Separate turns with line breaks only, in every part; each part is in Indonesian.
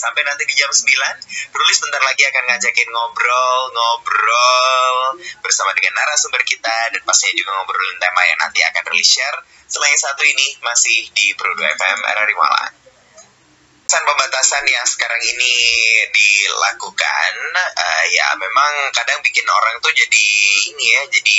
sampai nanti di jam 9 Rulis bentar lagi akan ngajakin ngobrol-ngobrol bersama dengan narasumber kita dan pastinya juga ngobrolin tema yang nanti akan Rulis share. Selain satu ini masih di 2 FM RRI Malang pembatasan yang sekarang ini dilakukan uh, ya memang kadang bikin orang tuh jadi ini ya jadi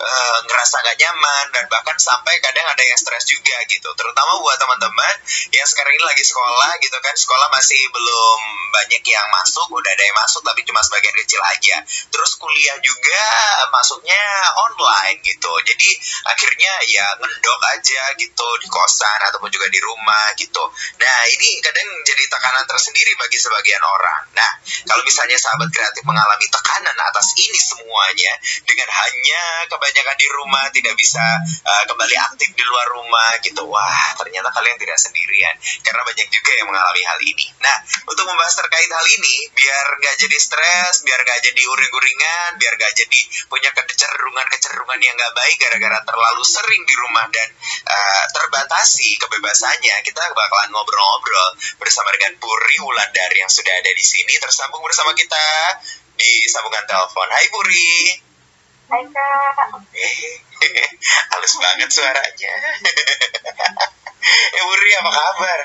uh, ngerasa gak nyaman dan bahkan sampai kadang ada yang stres juga gitu. Terutama buat teman-teman yang sekarang ini lagi sekolah gitu kan sekolah masih belum banyak yang masuk udah ada yang masuk tapi cuma sebagian kecil aja. Terus kuliah juga masuknya online gitu. Jadi akhirnya ya ngendok aja gitu di kosan ataupun juga di rumah gitu. Nah ini kadang jadi tekanan tersendiri bagi sebagian orang. Nah, kalau misalnya sahabat kreatif mengalami tekanan atas ini semuanya dengan hanya kebanyakan di rumah tidak bisa uh, kembali aktif di luar rumah gitu. Wah, ternyata kalian tidak sendirian karena banyak juga yang mengalami hal ini. Nah, untuk membahas terkait hal ini biar nggak jadi stres, biar nggak jadi uring-uringan, biar nggak jadi punya kecenderungan-kecenderungan yang nggak baik gara-gara terlalu sering di rumah dan uh, terbatasi kebebasannya, kita bakalan ngobrol-ngobrol bersama dengan Puri Wulandari yang sudah ada di sini tersambung bersama kita di sambungan telepon. Hai Puri.
Hai Kak.
Halus banget suaranya. eh Puri apa kabar?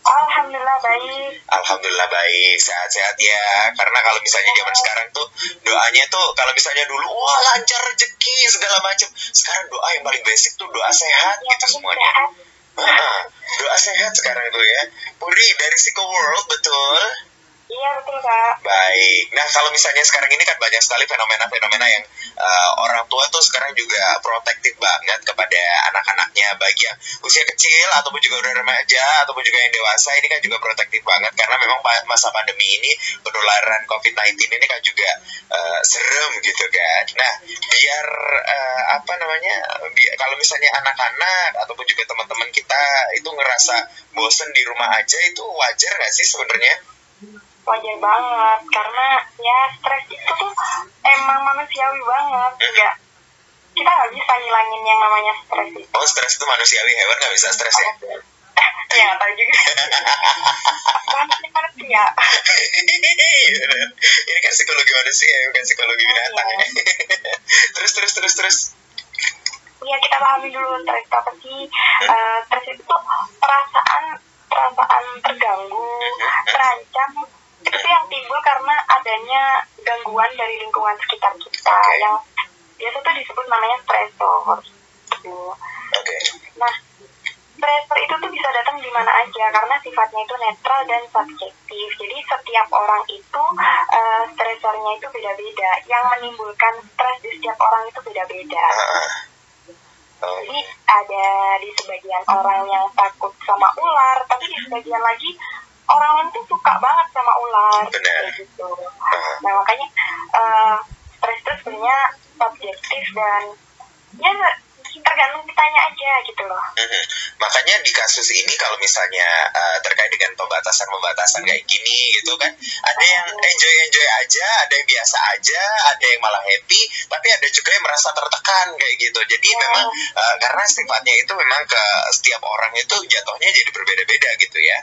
Alhamdulillah baik.
Alhamdulillah baik, sehat-sehat ya. Karena kalau misalnya zaman sekarang tuh doanya tuh kalau misalnya dulu wah lancar rezeki segala macam. Sekarang doa yang paling basic tuh doa sehat ya, gitu semuanya. Doa sehat sekarang itu ya. Puri dari Siko World betul?
Iya betul kak.
Baik. Nah kalau misalnya sekarang ini kan banyak sekali fenomena-fenomena yang uh, orang tua tuh sekarang juga protektif banget kepada anak-anaknya baik yang usia kecil ataupun juga udah remaja ataupun juga yang dewasa ini kan juga protektif banget karena memang masa pandemi ini penularan COVID-19 ini kan juga uh, serem gitu kan. Nah biar uh, apa namanya bi kalau misalnya anak-anak ataupun juga teman-teman kita itu ngerasa bosen di rumah aja itu wajar gak sih sebenarnya?
Wajar banget karena ya stres itu tuh emang manusiawi banget enggak kita nggak bisa ngilangin yang namanya stres itu.
Oh stres itu manusiawi hewan nggak bisa stres ya?
Ya nggak tahu juga manusia
ini kan psikologi manusia bukan psikologi binatang ya. Terus terus terus terus.
Iya kita pahami dulu stres itu apa sih. Uh, stres itu tuh perasaan perasaan terganggu terancam itu yang timbul karena adanya gangguan dari lingkungan sekitar kita okay. yang biasa tuh disebut namanya stressor gitu.
Okay.
Nah, stressor itu tuh bisa datang di mana aja karena sifatnya itu netral dan subjektif. Jadi setiap orang itu uh, stresornya itu beda-beda. Yang menimbulkan stres di setiap orang itu beda-beda.
Oh.
Jadi ada di sebagian orang yang takut sama ular, tapi di sebagian lagi orang lain tuh suka banget sama ular
Benar.
gitu nah makanya uh, stres itu sebenarnya subjektif dan ya tergantung kitanya aja gitu loh.
Mm-hmm. Makanya di kasus ini kalau misalnya uh, terkait dengan pembatasan-pembatasan kayak gini gitu kan, ada yang enjoy-enjoy aja, ada yang biasa aja, ada yang malah happy, tapi ada juga yang merasa tertekan kayak gitu. Jadi oh. memang uh, karena sifatnya itu memang ke setiap orang itu jatuhnya jadi berbeda-beda gitu ya.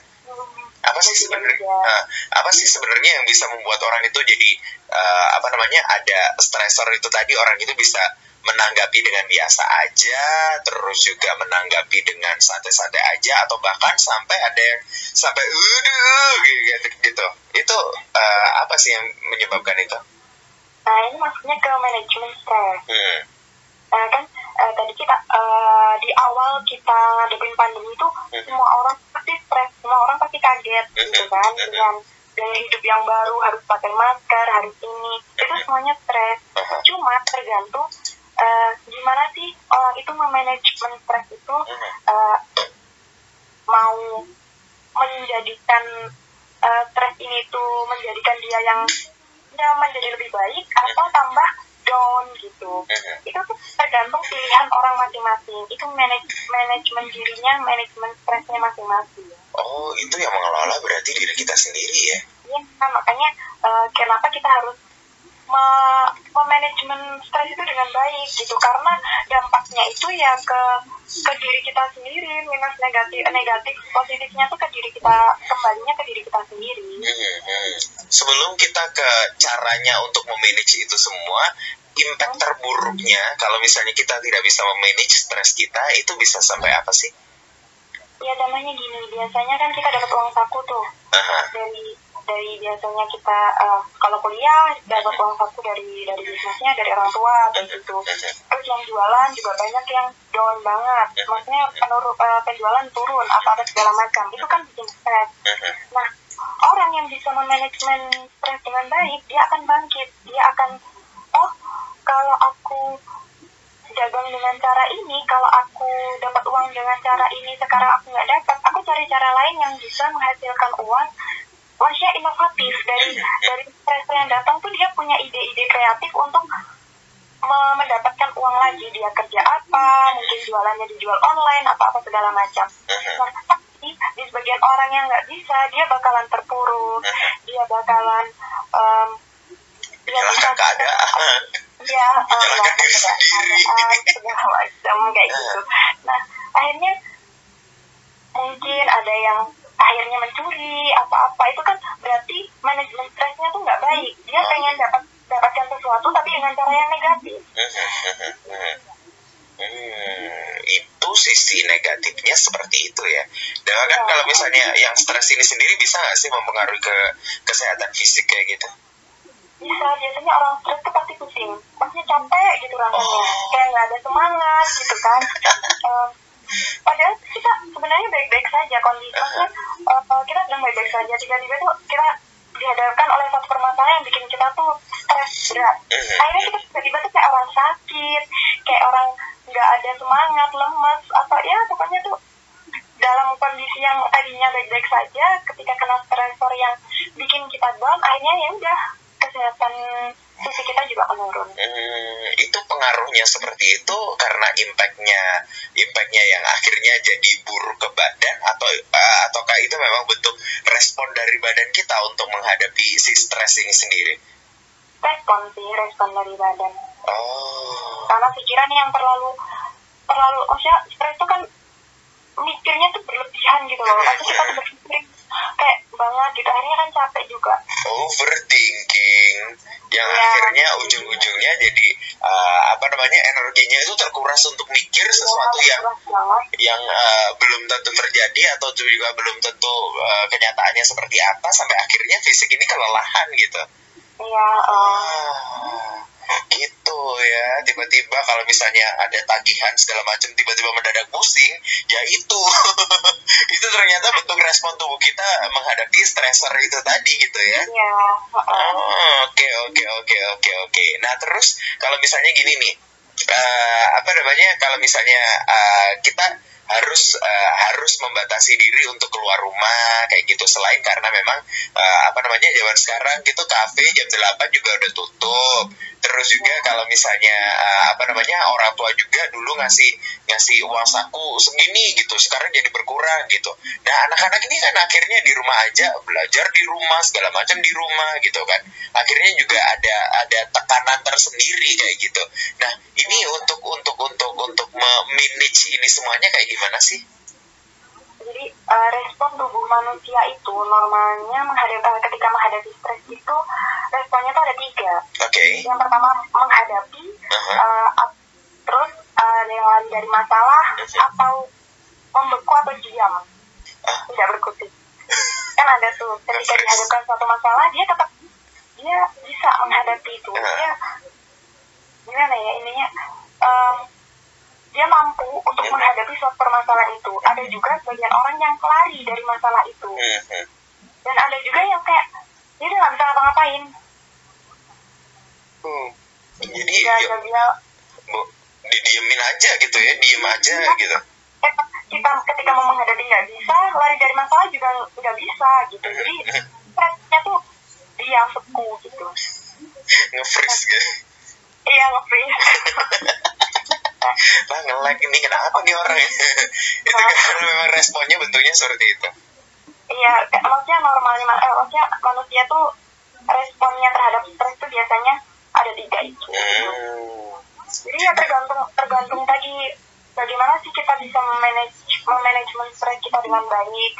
Apa sih sebenarnya? Uh, apa sih sebenarnya yang bisa membuat orang itu jadi uh, apa namanya ada stressor itu tadi? Orang itu bisa menanggapi dengan biasa aja terus juga menanggapi dengan santai-santai aja atau bahkan sampai ada yang sampai udah gitu gitu. Itu uh, apa sih yang menyebabkan itu?
Nah ini maksudnya ke manajemen stres.
Hmm.
nah kan uh, tadi kita uh, di awal kita ngadepin pandemi itu hmm. semua orang stres. Semua orang pasti kaget gitu kan dengan gaya hidup yang baru harus pakai masker harus ini. Itu semuanya stres. Cuma tergantung uh, gimana sih orang itu memanajemen stres itu uh, mau menjadikan uh, stres ini tuh menjadikan dia yang ya menjadi lebih baik atau tambah down gitu. Itu tuh tergantung pilihan orang masing-masing. Itu manaj manajemen dirinya manajemen stresnya masing-masing
oh itu yang mengelola berarti diri kita sendiri ya?
Iya nah, makanya uh, kenapa kita harus me manajemen stres itu dengan baik gitu? Karena dampaknya itu ya ke ke diri kita sendiri minus negatif negatif positifnya tuh ke diri kita kembalinya ke diri kita sendiri.
Sebelum kita ke caranya untuk memanage itu semua, impact terburuknya kalau misalnya kita tidak bisa memanage stres kita itu bisa sampai apa sih?
Ya namanya gini, biasanya kan kita dapat uang saku tuh. Dari dari biasanya kita uh, kalau kuliah dapat uang saku dari dari bisnisnya dari orang tua kayak gitu. Terus yang jualan juga banyak yang down banget, maksudnya penurun uh, penjualan turun apa apa segala macam. Itu kan bikin stres. Nah orang yang bisa memanajemen stres dengan baik dia akan bangkit, dia akan oh kalau aku dagang dengan cara ini, kalau aku dapat uang dengan cara ini, sekarang aku nggak dapat, aku cari cara lain yang bisa menghasilkan uang. Maksudnya inovatif dari dari stres yang datang tuh dia punya ide-ide kreatif untuk me- mendapatkan uang lagi. Dia kerja apa, mungkin jualannya dijual online, apa-apa segala macam. Nah, tapi di sebagian orang yang nggak bisa, dia bakalan terpuruk, dia bakalan um, dia
Menyalahkan keadaan.
ya um,
Menyalahkan diri sendiri.
segala macam kayak gitu nah akhirnya mungkin ada yang akhirnya mencuri apa-apa itu kan berarti manajemen stresnya tuh nggak baik dia pengen dapat dapatkan sesuatu tapi dengan cara yang negatif
Hmm, itu sisi negatifnya seperti itu ya. Dan kan kalau misalnya yang stres ini sendiri bisa nggak sih mempengaruhi ke kesehatan fisik kayak gitu?
bisa biasanya orang stres tuh pasti pusing maksudnya capek gitu rasanya. Kayak nggak ada semangat gitu kan. Em, padahal kita sebenarnya baik-baik saja kondisi maksudnya eh, kita sedang baik-baik saja. Tiba-tiba tuh kita dihadapkan oleh satu permasalahan yang bikin kita tuh stres berat. Akhirnya kita tiba-tiba tuh kayak orang sakit kayak orang nggak ada semangat lemes atau ya pokoknya tuh dalam kondisi yang tadinya baik-baik saja ketika kena stresor yang bikin kita down akhirnya ya udah kesehatan fisik kita juga menurun.
Hmm, itu pengaruhnya seperti itu karena impactnya impactnya yang akhirnya jadi buruk ke badan atau uh, ataukah itu memang bentuk respon dari badan kita untuk menghadapi si stres ini sendiri?
respon sih respon dari badan.
Oh,
karena pikiran yang terlalu terlalu maksudnya stres itu kan mikirnya tuh berlebihan gitu loh. Nanti kita tuh berpikir kayak banget gitu. Akhirnya kan capek juga.
Overthinking. Yang
Ya.
akhirnya ujung-ujungnya jadi uh, apa namanya energinya itu terkuras untuk mikir sesuatu yang yang uh, belum tentu terjadi atau juga belum tentu uh, kenyataannya seperti apa sampai akhirnya fisik ini kelelahan gitu.
iya
Ah, gitu ya. Tiba-tiba kalau misalnya ada tagihan segala macam tiba-tiba mendadak pusing ya itu. Itu ternyata bentuk respon tubuh kita menghadapi stresor itu tadi gitu ya.
Iya
Oh, oke oke oke oke oke. Nah terus kalau misalnya gini nih eh, apa namanya kalau misalnya eh, kita harus eh, harus membatasi diri untuk keluar rumah kayak gitu. Selain karena memang eh, apa namanya zaman sekarang gitu kafe jam 8 juga udah tutup. Terus juga kalau misalnya eh, apa namanya orang tua juga dulu ngasih ngasih uang saku segini gitu sekarang jadi berkurang gitu. Nah anak-anak ini kan akhirnya di rumah aja belajar di rumah segala macam di rumah gitu kan. Akhirnya juga ada ada tekanan tersendiri kayak gitu. Nah ini untuk untuk untuk untuk manage ini semuanya kayak gimana sih?
Jadi eh, respon tubuh manusia itu normalnya menghadapi eh, ketika menghadapi stres itu responnya tuh ada tiga.
Oke.
Yang pertama menghadapi eh, ap- terus ada yang lari dari masalah
Mhm.
atau membeku atau diam.
Ah.
tidak berkutik. Kan ada tuh ketika dihadapkan suatu masalah dia tetap dia bisa menghadapi itu.
Ah.
dia gimana ya ininya em, dia mampu untuk
Mhm.
menghadapi suatu permasalahan itu. Ada juga sebagian orang yang lari dari masalah itu.
Mhm.
dan ada juga yang kayak dia nggak bisa ngapa-ngapain.
Hmm. jadi
dia
ya,
dia dia
didiemin aja gitu ya diem aja gitu.
Kita ketika mau menghadapi nggak bisa lari dari masalah juga nggak bisa gitu. Jadi stresnya tuh diam beku gitu.
Nge-freeze gitu
iya nge-freeze
lah nge-lag ini kenapa nih orang? Itu kan karena memang responnya bentuknya seperti itu.
Iya maksudnya normalnya ma- eh, maksudnya manusia tuh responnya terhadap stres tuh biasanya ada tiga itu.
Hmm.
jadi ya tergantung tergantung tadi bagaimana sih kita bisa memanage memanajemen stres kita dengan baik.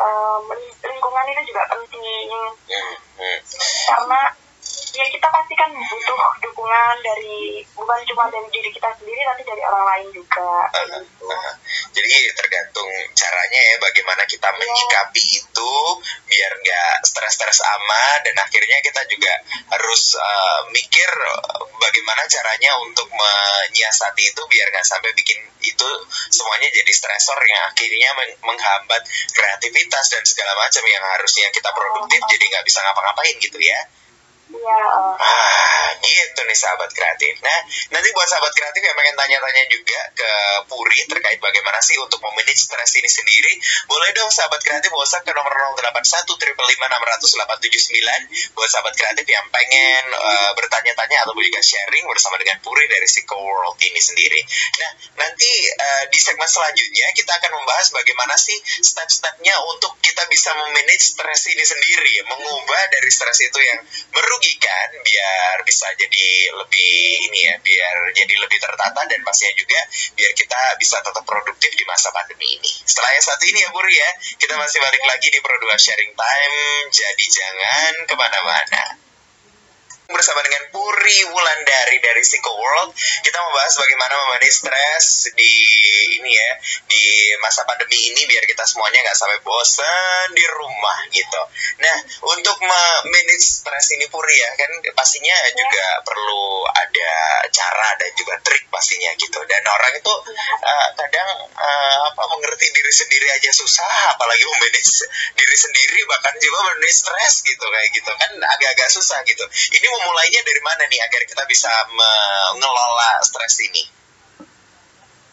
Um, lingkungan itu juga penting. Karena ya kita pasti kan butuh dukungan dari bukan cuma dari diri kita sendiri tapi dari orang lain juga uh, uh,
jadi tergantung caranya ya bagaimana kita yeah. menyikapi itu biar nggak stres-stres amat dan akhirnya kita juga harus uh, mikir bagaimana caranya untuk menyiasati itu biar nggak sampai bikin itu semuanya jadi stresor yang akhirnya menghambat kreativitas dan segala macam yang harusnya kita produktif oh. jadi nggak bisa ngapa-ngapain gitu ya.
Iya.
Ah, gitu nih sahabat kreatif. Nah, nanti buat sahabat kreatif yang pengen tanya-tanya juga ke Puri terkait bagaimana sih untuk memanage stres ini sendiri, boleh dong sahabat kreatif WhatsApp ke nomor 081 555 buat sahabat kreatif yang pengen uh, bertanya-tanya atau juga sharing bersama dengan Puri dari Psycho World ini sendiri. Nah, nanti uh, di segmen selanjutnya kita akan membahas bagaimana sih step-stepnya untuk kita bisa memanage stres ini sendiri, mengubah dari stres itu yang merugikan biar bisa jadi lebih ini ya biar jadi lebih tertata dan pastinya juga biar kita bisa tetap produktif di masa pandemi ini. Setelah yang satu ini ya Buri ya, kita masih balik lagi di Produk Sharing Time, jadi jangan ke mana-mana bersama dengan Puri Wulandari dari Psycho World. Kita membahas bagaimana memanage stres di ini ya di masa pandemi ini biar kita semuanya nggak sampai bosan di rumah gitu. Nah untuk manage stres ini Puri ya kan pastinya juga perlu ada cara dan juga trik pastinya gitu. Dan orang itu uh, kadang uh, apa mengerti diri sendiri aja susah, apalagi memanage diri sendiri bahkan juga manage stres gitu kayak gitu kan agak-agak susah gitu. Ini memulainya dari mana nih agar kita bisa mengelola stres ini?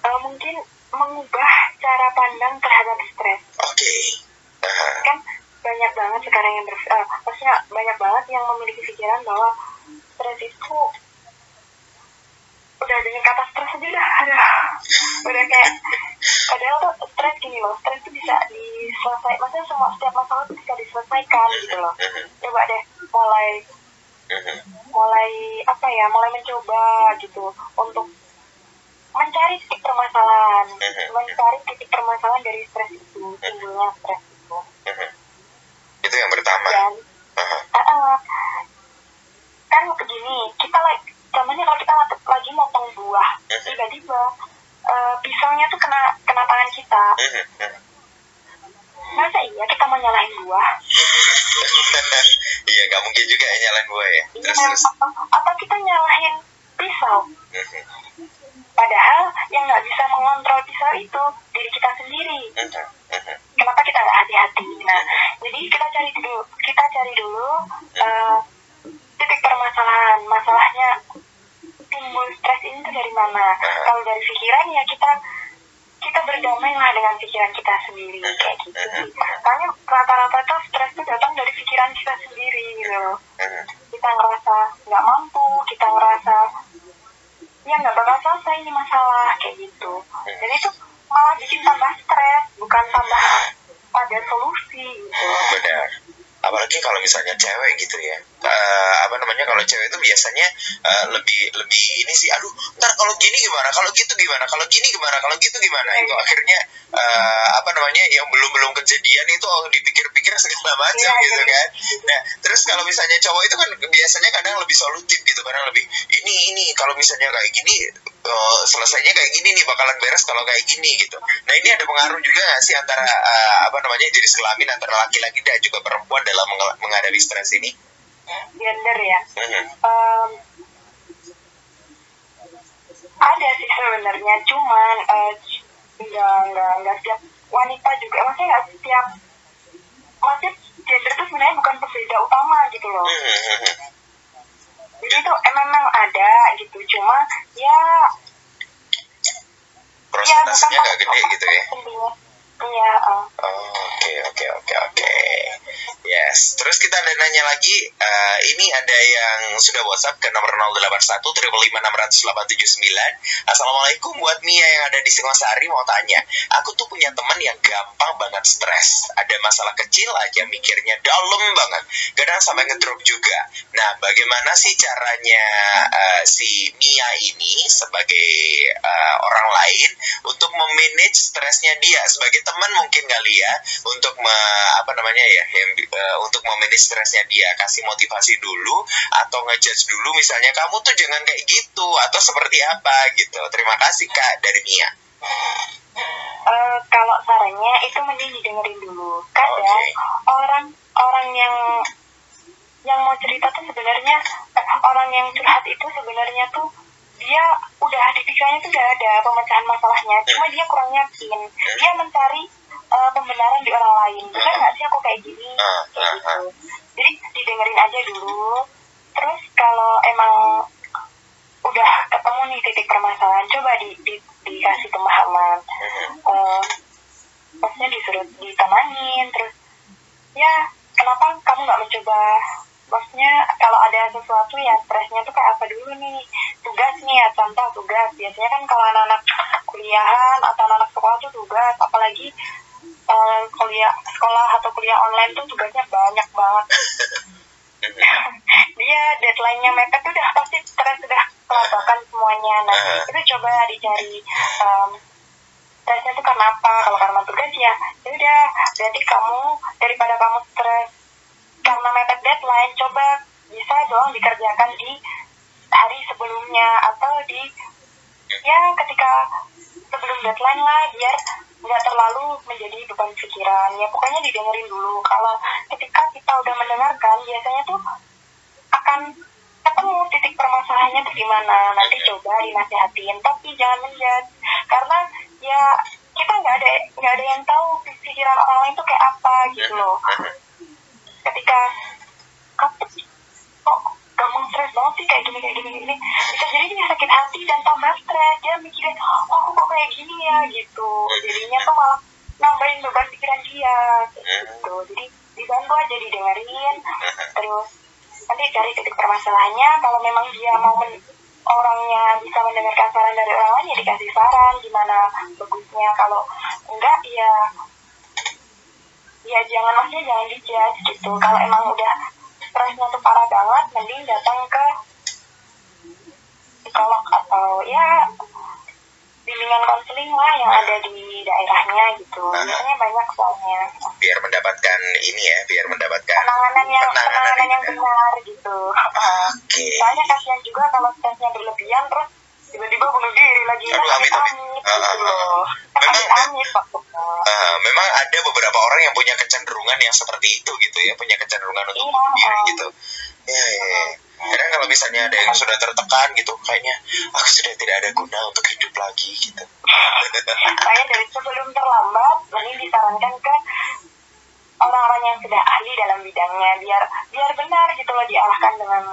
Uh, mungkin mengubah cara pandang terhadap stres.
Oke. Okay.
Uh-huh. Kan banyak banget sekarang yang ber, uh, maksudnya banyak banget yang memiliki pikiran bahwa stres itu udah dengan kata stres aja udah ada udah kayak padahal tuh stres gini loh stres itu bisa diselesaikan maksudnya semua setiap masalah itu bisa diselesaikan gitu loh coba deh mulai mulai apa ya mulai mencoba gitu untuk mencari titik permasalahan. Mencari titik permasalahan dari stres itu timbulnya stres itu.
Itu yang pertama.
Dan uh, uh, kan begini kita lagi contohnya kalau kita lagi motong buah tiba-tiba uh, pisangnya tuh kena kena tangan kita. Masa iya kita mau nyalahin buah
iya nggak mungkin juga ya nyalahin buah ya. Terus iya, terus
apa kita nyalahin pisau? Padahal yang nggak bisa mengontrol pisau itu diri kita sendiri. Kenapa kita nggak hati-hati? Nah jadi kita cari dulu kita cari dulu uh, titik permasalahan. Masalahnya timbul stres ini tuh dari mana? Kalau dari pikiran ya kita kita berdamai lah dengan pikiran kita sendiri kayak gitu. karena rata-rata tuh stres itu datang dari pikiran kita sendiri gitu kita ngerasa nggak mampu kita ngerasa ya nggak bakal selesai ini masalah kayak gitu. Dan itu malah bikin tambah stres bukan tambah pada solusi gitu.
Benar apalagi kalau misalnya cewek gitu ya. Uh, apa namanya kalau cewek itu biasanya uh, lebih lebih ini sih aduh ntar kalau gini gimana? Kalau gitu gimana? Kalau gini gimana? Kalau gitu gimana? Itu akhirnya uh, apa namanya yang belum belum kejadian itu oh, dipikir-pikir segala macam ya, gitu kan. Nah terus kalau misalnya cowok itu kan biasanya kadang lebih solutif gitu kadang lebih ini ini kalau misalnya kayak gini uh, selesainya kayak gini nih bakalan beres kalau kayak gini gitu. Nah ini ada pengaruh juga gak sih antara uh, apa namanya jenis kelamin antara laki-laki dan juga perempuan dalam meng menghadapi stres ini?
Gender ya. Uh-huh. Um, ada sih sebenarnya, cuman uh, nggak nggak nggak setiap wanita juga, maksudnya nggak setiap, maksudnya gender itu sebenarnya bukan pembeda utama gitu loh. Uh-huh jadi itu memang ada gitu cuma ya
prosentasenya ya, nggak gede gitu ya
iya
oke oke oke oke ya Yes. Terus kita ada nanya lagi, uh, ini ada yang sudah WhatsApp ke nomor 081 679. Assalamualaikum buat Mia yang ada di Singosari mau tanya. Aku tuh punya teman yang gampang banget stres. Ada masalah kecil aja mikirnya dalam banget. Kadang sampai ngedrop juga. Nah, bagaimana sih caranya uh, si Mia ini sebagai uh, orang lain untuk memanage stresnya dia sebagai teman mungkin kali ya untuk me, apa namanya ya yang uh, untuk memanage stresnya dia kasih motivasi dulu atau ngejudge dulu misalnya kamu tuh jangan kayak gitu atau seperti apa gitu. Terima kasih kak dari Mia.
Uh, kalau sarannya itu mending didengerin dulu. Kadang okay. orang orang yang yang mau cerita tuh sebenarnya orang yang curhat itu sebenarnya tuh dia udah di pikirannya tuh udah ada pemecahan masalahnya. Cuma dia kurang yakin. Dia mencari uh, pembenaran di orang lain. Bukan nggak sih aku kayak gini? Ah, kayak ah, gitu. Ah. jadi didengerin aja dulu. Terus kalau emang udah ketemu nih titik permasalahan coba di, di dikasih pemahaman. Uh, maksudnya disuruh ditemanin terus ya kenapa kamu nggak mencoba maksudnya kalau ada sesuatu ya stresnya tuh kayak apa dulu nih? Tugas nih ya contoh tugas. Biasanya kan kalau anak-anak kuliahan atau anak-anak sekolah tuh tugas. Apalagi uh, kuliah sekolah atau kuliah online tuh tugasnya banyak banget. Dia deadline-nya mepet tuh udah pasti stres sudah kelabakan semuanya. Nah itu coba dicari um, stresnya tuh karena apa? Kalau karena tugas ya, ya udah. Berarti kamu daripada kamu stres karena mepet deadline coba bisa dong dikerjakan di hari sebelumnya atau di ya ketika sebelum deadline lah biar nggak terlalu menjadi beban pikiran. Ya pokoknya didengerin dulu. Kalau ketika kita udah mendengarkan biasanya tuh akan ketemu titik permasalahannya tuh di mana nanti coba dinasihatin tapi jangan menjat karena ya kita nggak ada nggak ada yang tahu pikiran orang lain tuh kayak apa gitu loh ketika kamu kok gampang stres banget sih kayak gini kayak gini gini? Bisa jadi dia sakit hati dan tambah stres. Dia mikirin oh kok kayak gini ya? Gitu. Jadinya tuh malah nambahin beban pikiran dia gitu. Jadi dibantu aja didengerin. Terus nanti cari titik permasalahannya. Kalau memang dia mau men orangnya bisa mendengarkan saran dari orang lain ya dikasih saran gimana bagusnya. Kalau enggak ya ya jangan maksudnya jangan dijudge gitu. Kalau emang udah stresnya tuh parah banget mending datang ke psikolog atau ya bimbingan konseling lah yang ada di daerahnya gitu. Nah, biasanya banyak soalnya.
Biar mendapatkan ini ya biar mendapatkan
penanganan yang penanganan, penanganan yang benar gitu.
Oke. Okay.
soalnya kasihan juga kalau stresnya berlebihan terus tiba-tiba bunuh diri lagi.
Aduh, amit amit, amit, uh. Memang uh, memang ada beberapa orang yang punya kecenderungan yang seperti itu gitu ya punya kecenderungan untuk iya, bunuh diri gitu. Ya, ya, ya. kadang kalau misalnya ada yang sudah tertekan gitu kayaknya aku sudah tidak ada guna untuk hidup lagi gitu.
Saya dari sebelum terlambat ini disarankan ke orang-orang yang sudah ahli dalam bidangnya biar biar benar gitu loh diarahkan dengan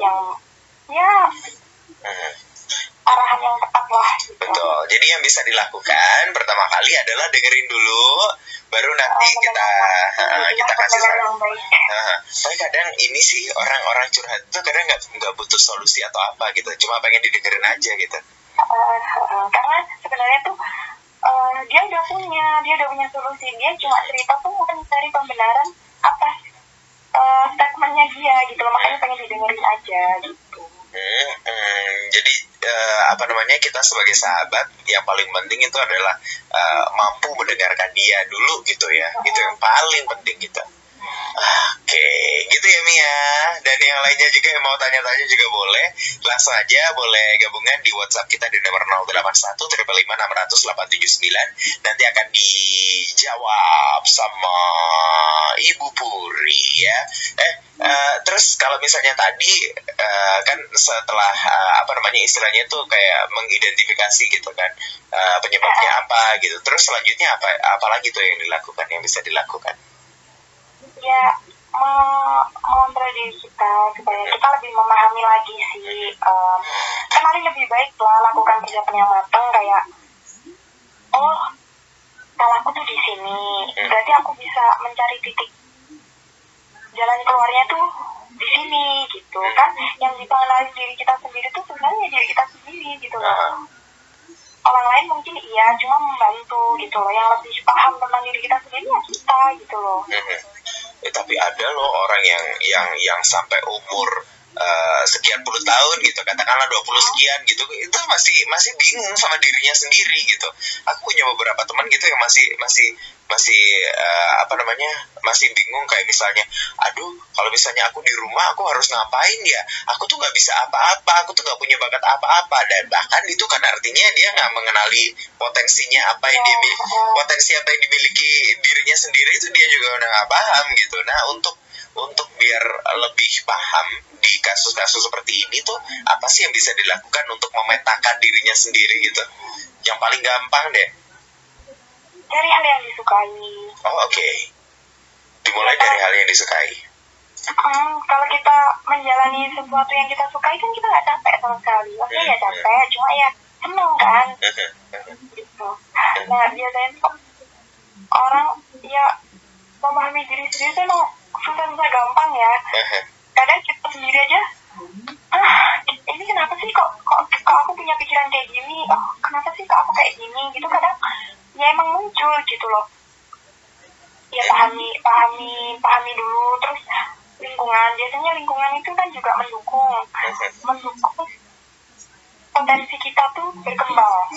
yang ya hmm arahan yang tepat lah gitu.
betul. Jadi yang bisa dilakukan pertama kali adalah dengerin dulu baru nanti oh, kita uh, kita kasih saran. uh, tapi kadang ini sih orang-orang curhat itu kadang nggak nggak butuh solusi atau apa gitu. Cuma pengen didengerin aja gitu.
Uh, uh, karena sebenarnya tuh uh, dia udah punya dia udah punya solusi. Dia cuma cerita tuh mencari pembenaran atas uh, statementnya dia gitu loh. Makanya pengen didengerin aja gitu
hmm, hmm, jadi uh, apa namanya kita sebagai sahabat yang paling penting itu adalah uh, mampu mendengarkan dia dulu gitu ya itu yang paling penting gitu Oke, okay. gitu ya Mia. Dan yang lainnya juga yang mau tanya-tanya juga boleh. Langsung aja boleh gabungan di WhatsApp kita di nomor 081 600 Nanti akan dijawab sama Ibu Puri ya. Eh, uh, terus kalau misalnya tadi uh, kan setelah uh, apa namanya istilahnya tuh kayak mengidentifikasi gitu kan uh, penyebabnya apa gitu. Terus selanjutnya apa apalagi tuh yang dilakukan yang bisa dilakukan?
ya diri kita supaya kita lebih memahami lagi sih um, kemarin lebih baik lah lakukan persiapan yang matang kayak oh kalau aku tuh di sini berarti aku bisa mencari titik sini gitu. Kan yang mengenali diri kita sendiri tuh sebenarnya diri kita sendiri gitu loh. Orang lain mungkin iya cuma membantu gitu loh. Yang lebih paham tentang diri kita sendiri ya kita gitu loh.
Ya, tapi ada loh orang yang yang yang sampai umur uh, sekian puluh tahun gitu. Katakanlah 20 sekian gitu. Itu masih masih bingung sama dirinya sendiri gitu. Aku punya beberapa teman gitu yang masih masih masih uh, apa namanya masih bingung kayak misalnya aduh kalau misalnya aku di rumah aku harus ngapain ya? Aku tuh nggak bisa apa-apa aku tuh nggak punya bakat apa-apa. Dan bahkan itu kan artinya dia nggak mengenali potensinya apa yang dia potensi apa yang dimiliki dirinya sendiri itu dia juga udah nggak paham gitu. Nah untuk untuk biar lebih paham di kasus-kasus seperti ini tuh apa sih yang bisa dilakukan untuk memetakan dirinya sendiri gitu? Yang paling gampang deh.
Hal yang disukai.
Oh oke. okay. Dimulai dari hal yang disukai.
Hmm, kalau kita menjalani sesuatu yang kita sukai kan kita nggak capek sama sekali. Maksudnya ya capek cuma ya seneng kan. Gitu. Nah biasanya tuh orang ya memahami diri sendiri tuh emang susah-susah gampang ya. Kadang kita sendiri aja ah ini kenapa sih kok kok, kok aku punya pikiran kayak gini? Oh kenapa sih kok aku kayak gini? Gitu kadang ya emang muncul gitu loh ya pahami pahami pahami dulu. Terus lingkungan biasanya lingkungan itu kan juga mendukung. Mendukung potensi kita tuh berkembang.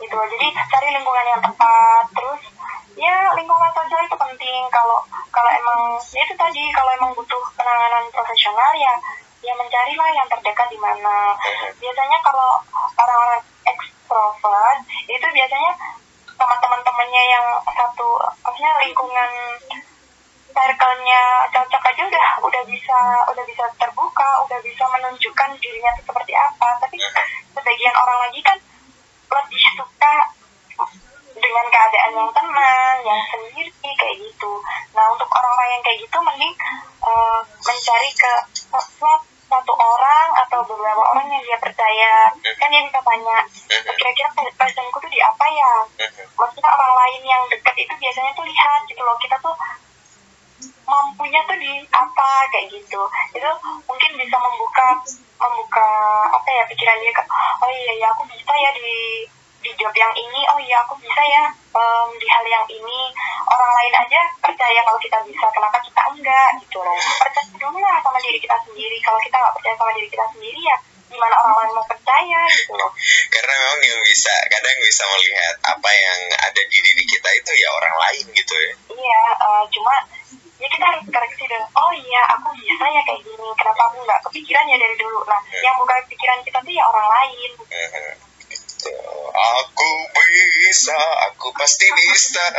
Gitu. Jadi cari lingkungan yang tepat. Terus ya lingkungan sosial itu penting. Kalau kalau emang ya itu tadi kalau emang butuh penanganan profesional ya ya mencarilah yang terdekat di mana. Biasanya kalau orang-orang ekstrovert itu biasanya teman-teman temannya yang satu maksudnya lingkungan circle-nya cocok aja udah udah bisa udah bisa terbuka udah bisa menunjukkan dirinya itu seperti apa tapi sebagian orang lagi kan lebih suka dengan keadaan yang tenang, yang sendiri kayak gitu. Nah untuk orang-orang yang kayak gitu mending uh, mencari ke satu orang atau beberapa orang yang dia percaya. Kan dia bisa tanya kira-kira passionku tuh di apa ya? Maksudnya orang lain yang dekat itu biasanya tuh lihat gitu loh. Kita tuh mampunya tuh di apa kayak gitu. Itu mungkin bisa membuka membuka apa ya pikiran dia oh iya ya aku bisa ya di di job yang ini. Oh iya aku bisa ya um, di hal yang ini orang lain aja percaya kalau kita bisa kenapa kita enggak gitu loh. Percaya dulu lah sama diri kita sendiri. Kalau kita nggak percaya sama diri kita sendiri ya gimana orang lain mau percaya gitu loh.
Karena memang yang bisa kadang bisa melihat apa yang ada di diri kita itu ya orang lain gitu ya.
Iya uh, cuma ya kita harus koreksi dong oh iya aku bisa ya kayak gini. Kenapa aku nggak kepikiran ya dari dulu? Nah hmm. yang buka pikiran kita tuh ya orang lain. Hmm
aku bisa aku pasti bisa.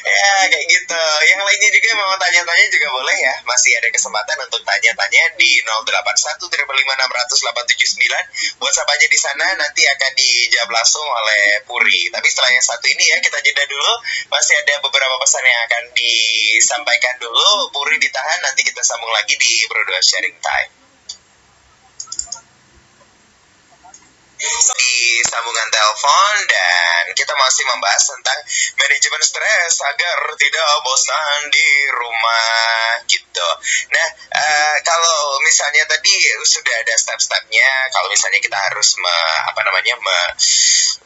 Ya kayak gitu. Yang lainnya juga mau tanya-tanya juga boleh ya. Masih ada kesempatan untuk tanya-tanya di 081 679 WhatsApp aja di sana nanti akan dijawab langsung oleh Puri. Tapi setelah yang satu ini ya kita jeda dulu. Masih ada beberapa pesan yang akan disampaikan dulu. Puri ditahan nanti kita sambung lagi di Bro Sharing Time di sambungan telepon dan kita masih membahas tentang manajemen stres agar tidak bosan di rumah gitu. Nah, uh, kalau misalnya tadi sudah ada step-stepnya, kalau misalnya kita harus me, apa namanya me,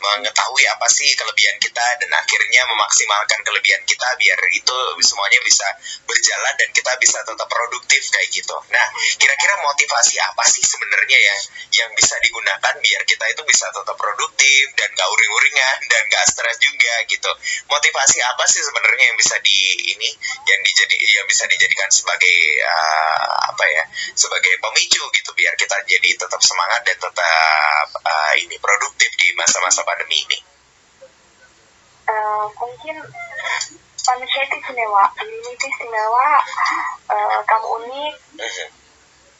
mengetahui apa sih kelebihan kita dan akhirnya memaksimalkan kelebihan kita biar itu semuanya bisa berjalan dan kita bisa tetap produktif kayak gitu. Nah, kira-kira motivasi apa sih sebenarnya yang yang bisa digunakan biar kita itu bisa tetap produktif dan gak uring-uringan dan gak stres juga gitu motivasi apa sih sebenarnya yang bisa di ini yang dijadi yang bisa dijadikan sebagai uh, apa ya sebagai pemicu gitu biar kita jadi tetap semangat dan tetap uh, ini produktif di masa-masa pandemi ini
uh, mungkin manusia itu istimewa ini itu istimewa uh, kamu unik uh mhm. -huh.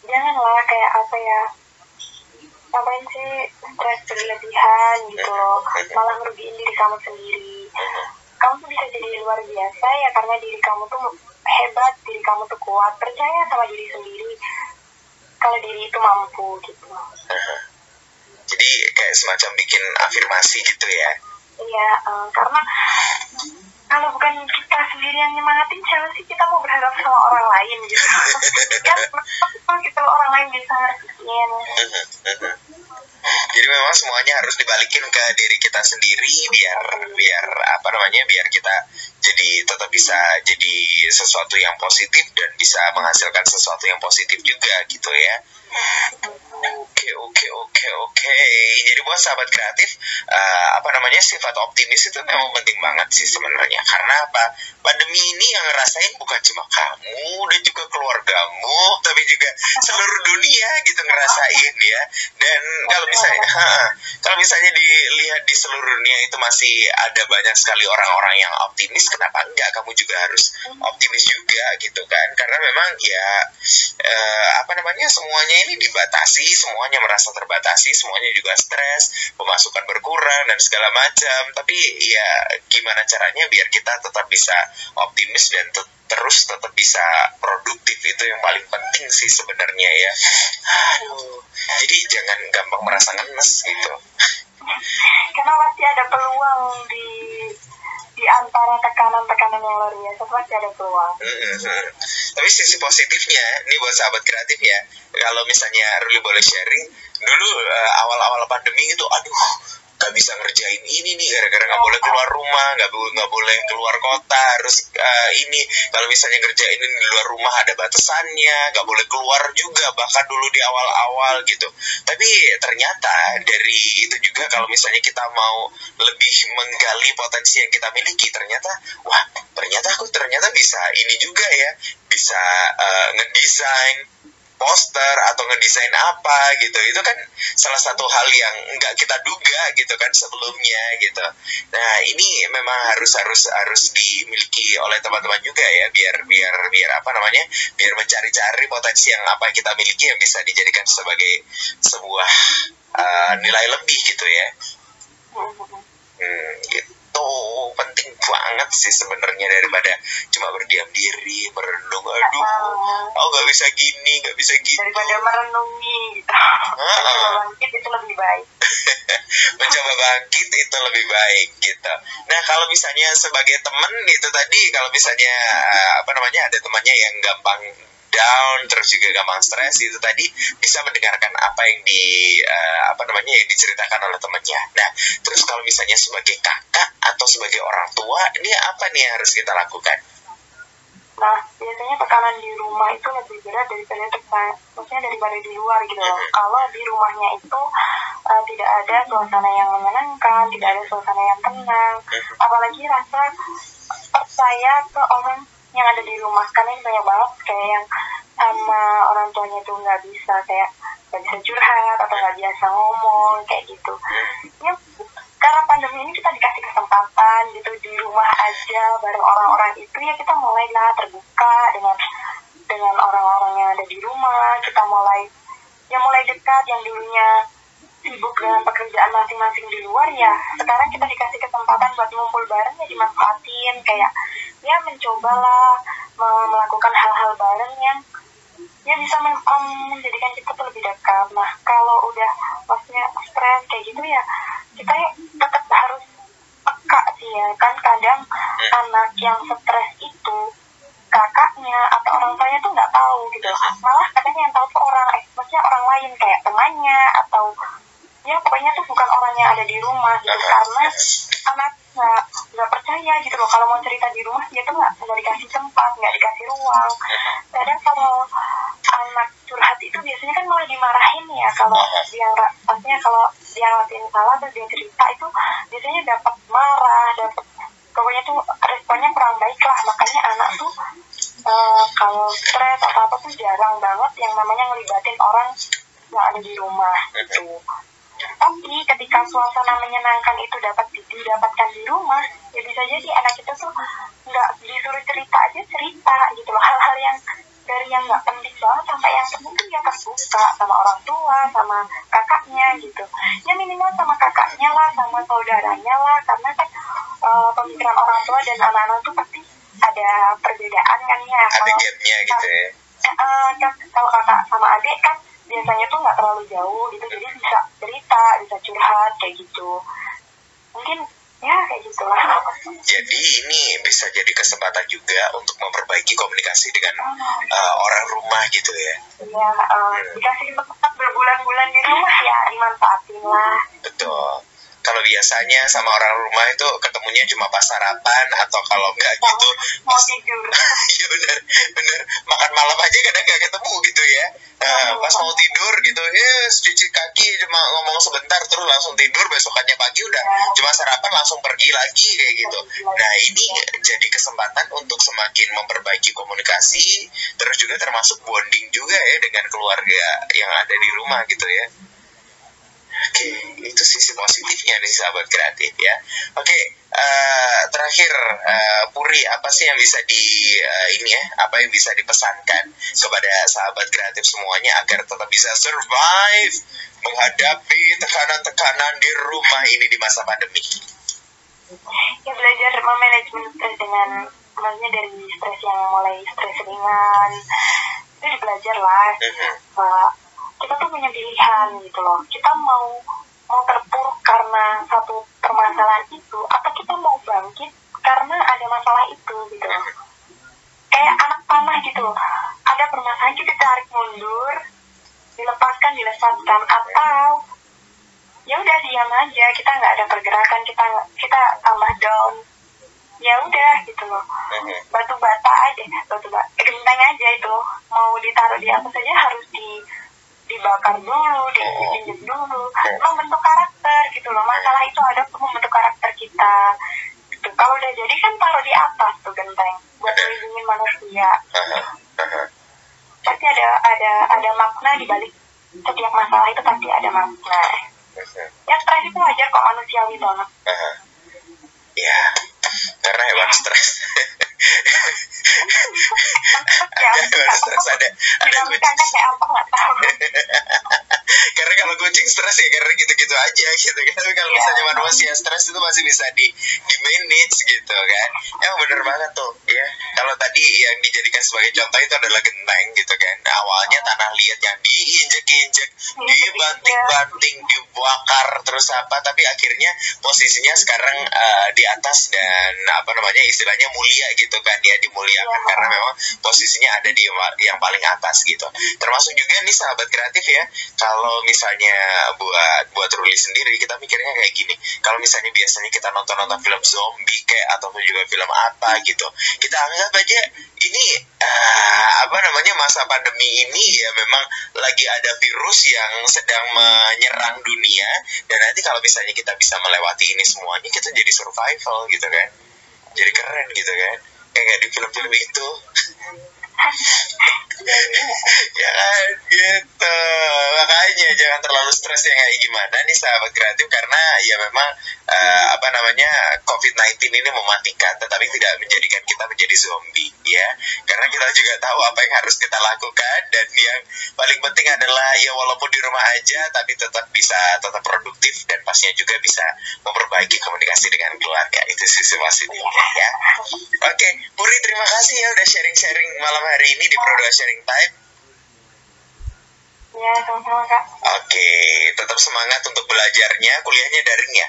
janganlah kayak apa ya ngapain sih? Stres berlebihan gitu loh. Malah ngerugiin diri kamu sendiri. Kamu tuh bisa jadi luar biasa ya karena diri kamu tuh hebat diri kamu tuh kuat. Percaya sama diri sendiri kalau diri itu mampu gitu.
Jadi kayak semacam bikin afirmasi gitu ya?
Iya uh, karena kalau bukan kita sendiri yang nyemangatin siapa sih kita mau berharap sama orang lain gitu? Kan kalau kita orang lain bisa ngertiin
jadi memang semuanya harus dibalikin ke diri kita sendiri biar biar apa namanya biar kita jadi tetap bisa jadi sesuatu yang positif dan bisa menghasilkan sesuatu yang positif juga gitu ya Oke oke oke oke. Jadi buat sahabat kreatif, uh, apa namanya sifat optimis itu memang penting banget sih sebenarnya. Karena apa? Pandemi ini yang ngerasain bukan cuma kamu dan juga keluargamu, tapi juga seluruh dunia gitu ngerasain ya. Dan kalau misalnya, ha, kalau misalnya dilihat di seluruh dunia itu masih ada banyak sekali orang-orang yang optimis, kenapa enggak? Kamu juga harus optimis juga gitu kan? Karena memang ya uh, apa namanya semuanya ini dibatasi, semuanya merasa terbatasi, semuanya juga stres, pemasukan berkurang dan segala macam. Tapi ya gimana caranya biar kita tetap bisa optimis dan te terus tetap bisa produktif itu yang paling penting sih sebenarnya ya. Aduh, jadi jangan gampang merasa ngenes gitu.
Karena pasti ada peluang di di antara tekanan-tekanan yang luar biasa pasti ada peluang.
Mm-hmm. Tapi sisi positifnya, ini buat sahabat kreatif ya, kalau misalnya Ruli boleh sharing, dulu uh, awal-awal pandemi itu, aduh, gak bisa ngerjain ini nih gara-gara nggak boleh keluar rumah nggak nggak boleh keluar kota harus uh, ini. Kalau misalnya ngerjain ini di luar rumah ada batasannya nggak boleh keluar juga bahkan dulu di awal-awal gitu. Tapi ternyata dari itu juga kalau misalnya kita mau lebih menggali potensi yang kita miliki ternyata wah ternyata aku ternyata bisa ini juga ya bisa uh, ngedesain poster atau ngedesain apa gitu. Itu kan salah satu hal yang nggak kita duga gitu kan sebelumnya gitu. Nah ini memang harus harus harus dimiliki oleh teman-teman juga ya biar biar biar apa namanya biar mencari-cari potensi yang apa yang kita miliki yang bisa dijadikan sebagai sebuah uh, nilai lebih gitu ya. Hmm, gitu itu penting banget sih sebenarnya daripada cuma berdiam diri merenung aduh oh nggak bisa gini nggak bisa gitu.
Daripada merenungi. Gitu mencoba bangkit itu lebih baik.
Mencoba bangkit itu lebih baik gitu. Nah kalau misalnya sebagai temen itu tadi kalau misalnya apa namanya ada temannya yang gampang down terus juga gampang stres itu tadi bisa mendengarkan apa yang di uh, apa namanya yang diceritakan oleh temannya. Nah, terus kalau misalnya sebagai kakak atau sebagai orang tua, ini apa nih yang harus kita lakukan?
Nah, biasanya tekanan di rumah itu lebih berat daripada tekan, maksudnya daripada di luar gitu loh. Kalau di rumahnya itu uh, tidak ada suasana yang menyenangkan, tidak ada suasana yang tenang, apalagi rasa percaya ke orang yang ada di rumah karena ini banyak banget kayak yang sama orang tuanya tuh nggak bisa kayak nggak bisa curhat atau nggak biasa ngomong kayak gitu. Ya karena pandemi ini kita dikasih kesempatan gitu di rumah aja bareng orang-orang itu ya kita mulailah terbuka dengan dengan orang-orang yang ada di rumah kita mulai ya mulai dekat yang dulunya sibuk dengan pekerjaan masing-masing di luar ya sekarang kita dikasih kesempatan buat ngumpul bareng ya dimanfaatin kayak ya mencobalah melakukan hal-hal bareng yang ya bisa men um, menjadikan kita lebih dekat. Nah kalau udah maksudnya stres kayak gitu ya kita ya tetap harus peka sih ya kan kadang hmm. anak yang stres itu kakaknya atau orang tuanya tuh nggak tahu gitu malah kadang yang tahu tuh orang eh, maksudnya orang lain kayak temannya atau ya pokoknya tuh bukan orang yang ada di rumah gitu karena anak nggak nggak percaya gitu loh. Kalau mau cerita di rumah dia tuh nggak nggak dikasih tempat nggak dikasih ruang. Kadang kalau anak curhat itu biasanya kan malah dimarahin ya kalau dia maksudnya kalau dia ngelakuin salah terus dia cerita itu biasanya dapat marah dapat pokoknya tuh responnya kurang baik lah. Makanya anak tuh uh, kalau stres atau apa tuh jarang banget yang namanya ngelibatin orang yang ada di rumah gitu tapi ketika suasana menyenangkan itu dapat didapatkan di rumah ya bisa jadi anak kita tuh nggak disuruh cerita aja cerita gitu loh. Hal-hal yang dari yang nggak penting banget sampai yang penting ya terbuka sama orang tua sama kakaknya gitu. Ya minimal sama kakaknya lah sama saudaranya lah karena kan uh, pemikiran orang tua dan anak-anak tuh pasti ada perbedaan kan ya.
Ada kalau gapnya gitu ya.
uh, kalau kakak sama adik kan biasanya tuh nggak terlalu jauh gitu jadi bisa cerita bisa curhat kayak gitu. Mungkin ya kayak gitulah.
Jadi ini bisa jadi kesempatan juga untuk memperbaiki komunikasi dengan uh, orang rumah gitu ya?
Iya uh, dikasih tempat berbulan-bulan di rumah ya dimanfaatin lah
betul kalau biasanya sama orang rumah itu ketemunya cuma pas sarapan atau kalau enggak gitu
mau tidur.
Iya bener bener. Makan malam aja kadang nggak ketemu gitu ya. Nah, pas mau tidur gitu yes cuci kaki cuma ngomong sebentar terus langsung tidur. Besokannya pagi udah cuma sarapan langsung pergi lagi kayak gitu. nah ini jadi kesempatan untuk semakin memperbaiki komunikasi terus juga termasuk bonding juga ya dengan keluarga yang ada di rumah gitu ya Oke, itu sisi positifnya nih sahabat kreatif ya. Oke, uh, terakhir uh, Puri apa sih yang bisa di uh, ini ya? Apa yang bisa dipesankan kepada sahabat kreatif semuanya agar tetap bisa survive menghadapi tekanan-tekanan di rumah ini di masa pandemi?
Ya belajar memanajemen stres dengan maksudnya dari stres yang mulai stres ringan itu belajar lah. Uh -huh. uh, kita tuh punya pilihan gitu loh. Kita mau mau terpuruk karena satu permasalahan itu atau kita mau bangkit karena ada masalah itu gitu. Loh kayak anak panah gitu ada permasalahan kita tarik mundur dilepaskan dilesatkan atau ya udah diam aja kita nggak ada pergerakan kita kita tambah down. Ya udah gitu loh. Batu bata aja batu bata genteng aja itu. Mau ditaruh di atas saja harus di dibakar dulu, diinjek dulu, membentuk karakter gitu loh. Masalah itu ada untuk membentuk karakter kita. Gitu. Kalau udah jadi kan taruh di atas tuh genteng buat melindungi manusia. Pasti ada ada ada makna di balik setiap masalah itu pasti ada makna. Ya stres itu wajar kok manusiawi banget.
Ya, karena hewan stres.
Ya,
stres ada ada
kucing. kayak apa nggak tahu.
Karena kalau kucing stres ya karena gitu-gitu aja gitu kan. Tapi kalau misalnya manusia stres itu masih bisa di di manage gitu kan. Ya bener banget tuh ya. Kalau tadi yang dijadikan sebagai contoh itu adalah genteng gitu kan. Awalnya tanah liat yang diinjek-injek dibanting-banting dibakar terus apa. Tapi akhirnya posisinya sekarang uh, di atas dan apa namanya istilahnya mulia gitu kan ya dimuliakan ya. karena memang posisinya ada di yang paling atas gitu. Termasuk juga nih sahabat kreatif ya kalau misalnya buat buat Ruli sendiri kita mikirnya kayak gini. Kalau misalnya biasanya kita nonton nonton film zombie kayak ataupun juga film apa gitu kita anggap aja ini uh, apa namanya masa pandemi ini ya memang lagi ada virus yang sedang menyerang dunia dan nanti kalau misalnya kita bisa melewati ini semuanya kita jadi survival gitu kan. Jadi keren gitu kan kayak di film-film itu. Ya kan gitu jangan terlalu stres ya kayak gimana nih sahabat kreatif? Karena ya memang uh, apa namanya COVID-19 ini mematikan tetapi tidak menjadikan kita menjadi zombie ya. Karena kita juga tahu apa yang harus kita lakukan dan yang paling penting adalah ya walaupun di rumah aja tapi tetap bisa tetap produktif dan pastinya juga bisa memperbaiki komunikasi dengan keluarga. Itu sisi positifnya ya. Oke okay. Puri terima kasih ya udah sharing-sharing malam hari ini di Produk Sharing Time
Ya, sama-sama Kak.
Oke, tetap semangat untuk belajarnya. Kuliahnya daring ya?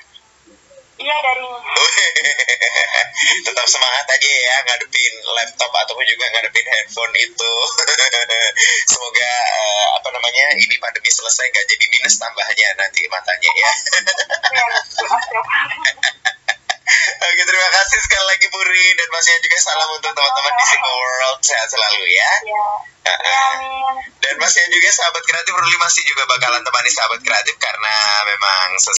Iya daring.
tetap semangat aja ya ngadepin laptop ataupun juga ngadepin handphone itu. Semoga uh, apa namanya ini pandemi selesai nggak jadi minus tambahnya nanti matanya ya. Oke terima kasih sekali lagi Puri dan masih juga salam untuk teman-teman di Single World sehat selalu ya.
Iya. Ya,
dan masih juga sahabat kreatif Ruli masih juga bakalan temani sahabat kreatif karena memang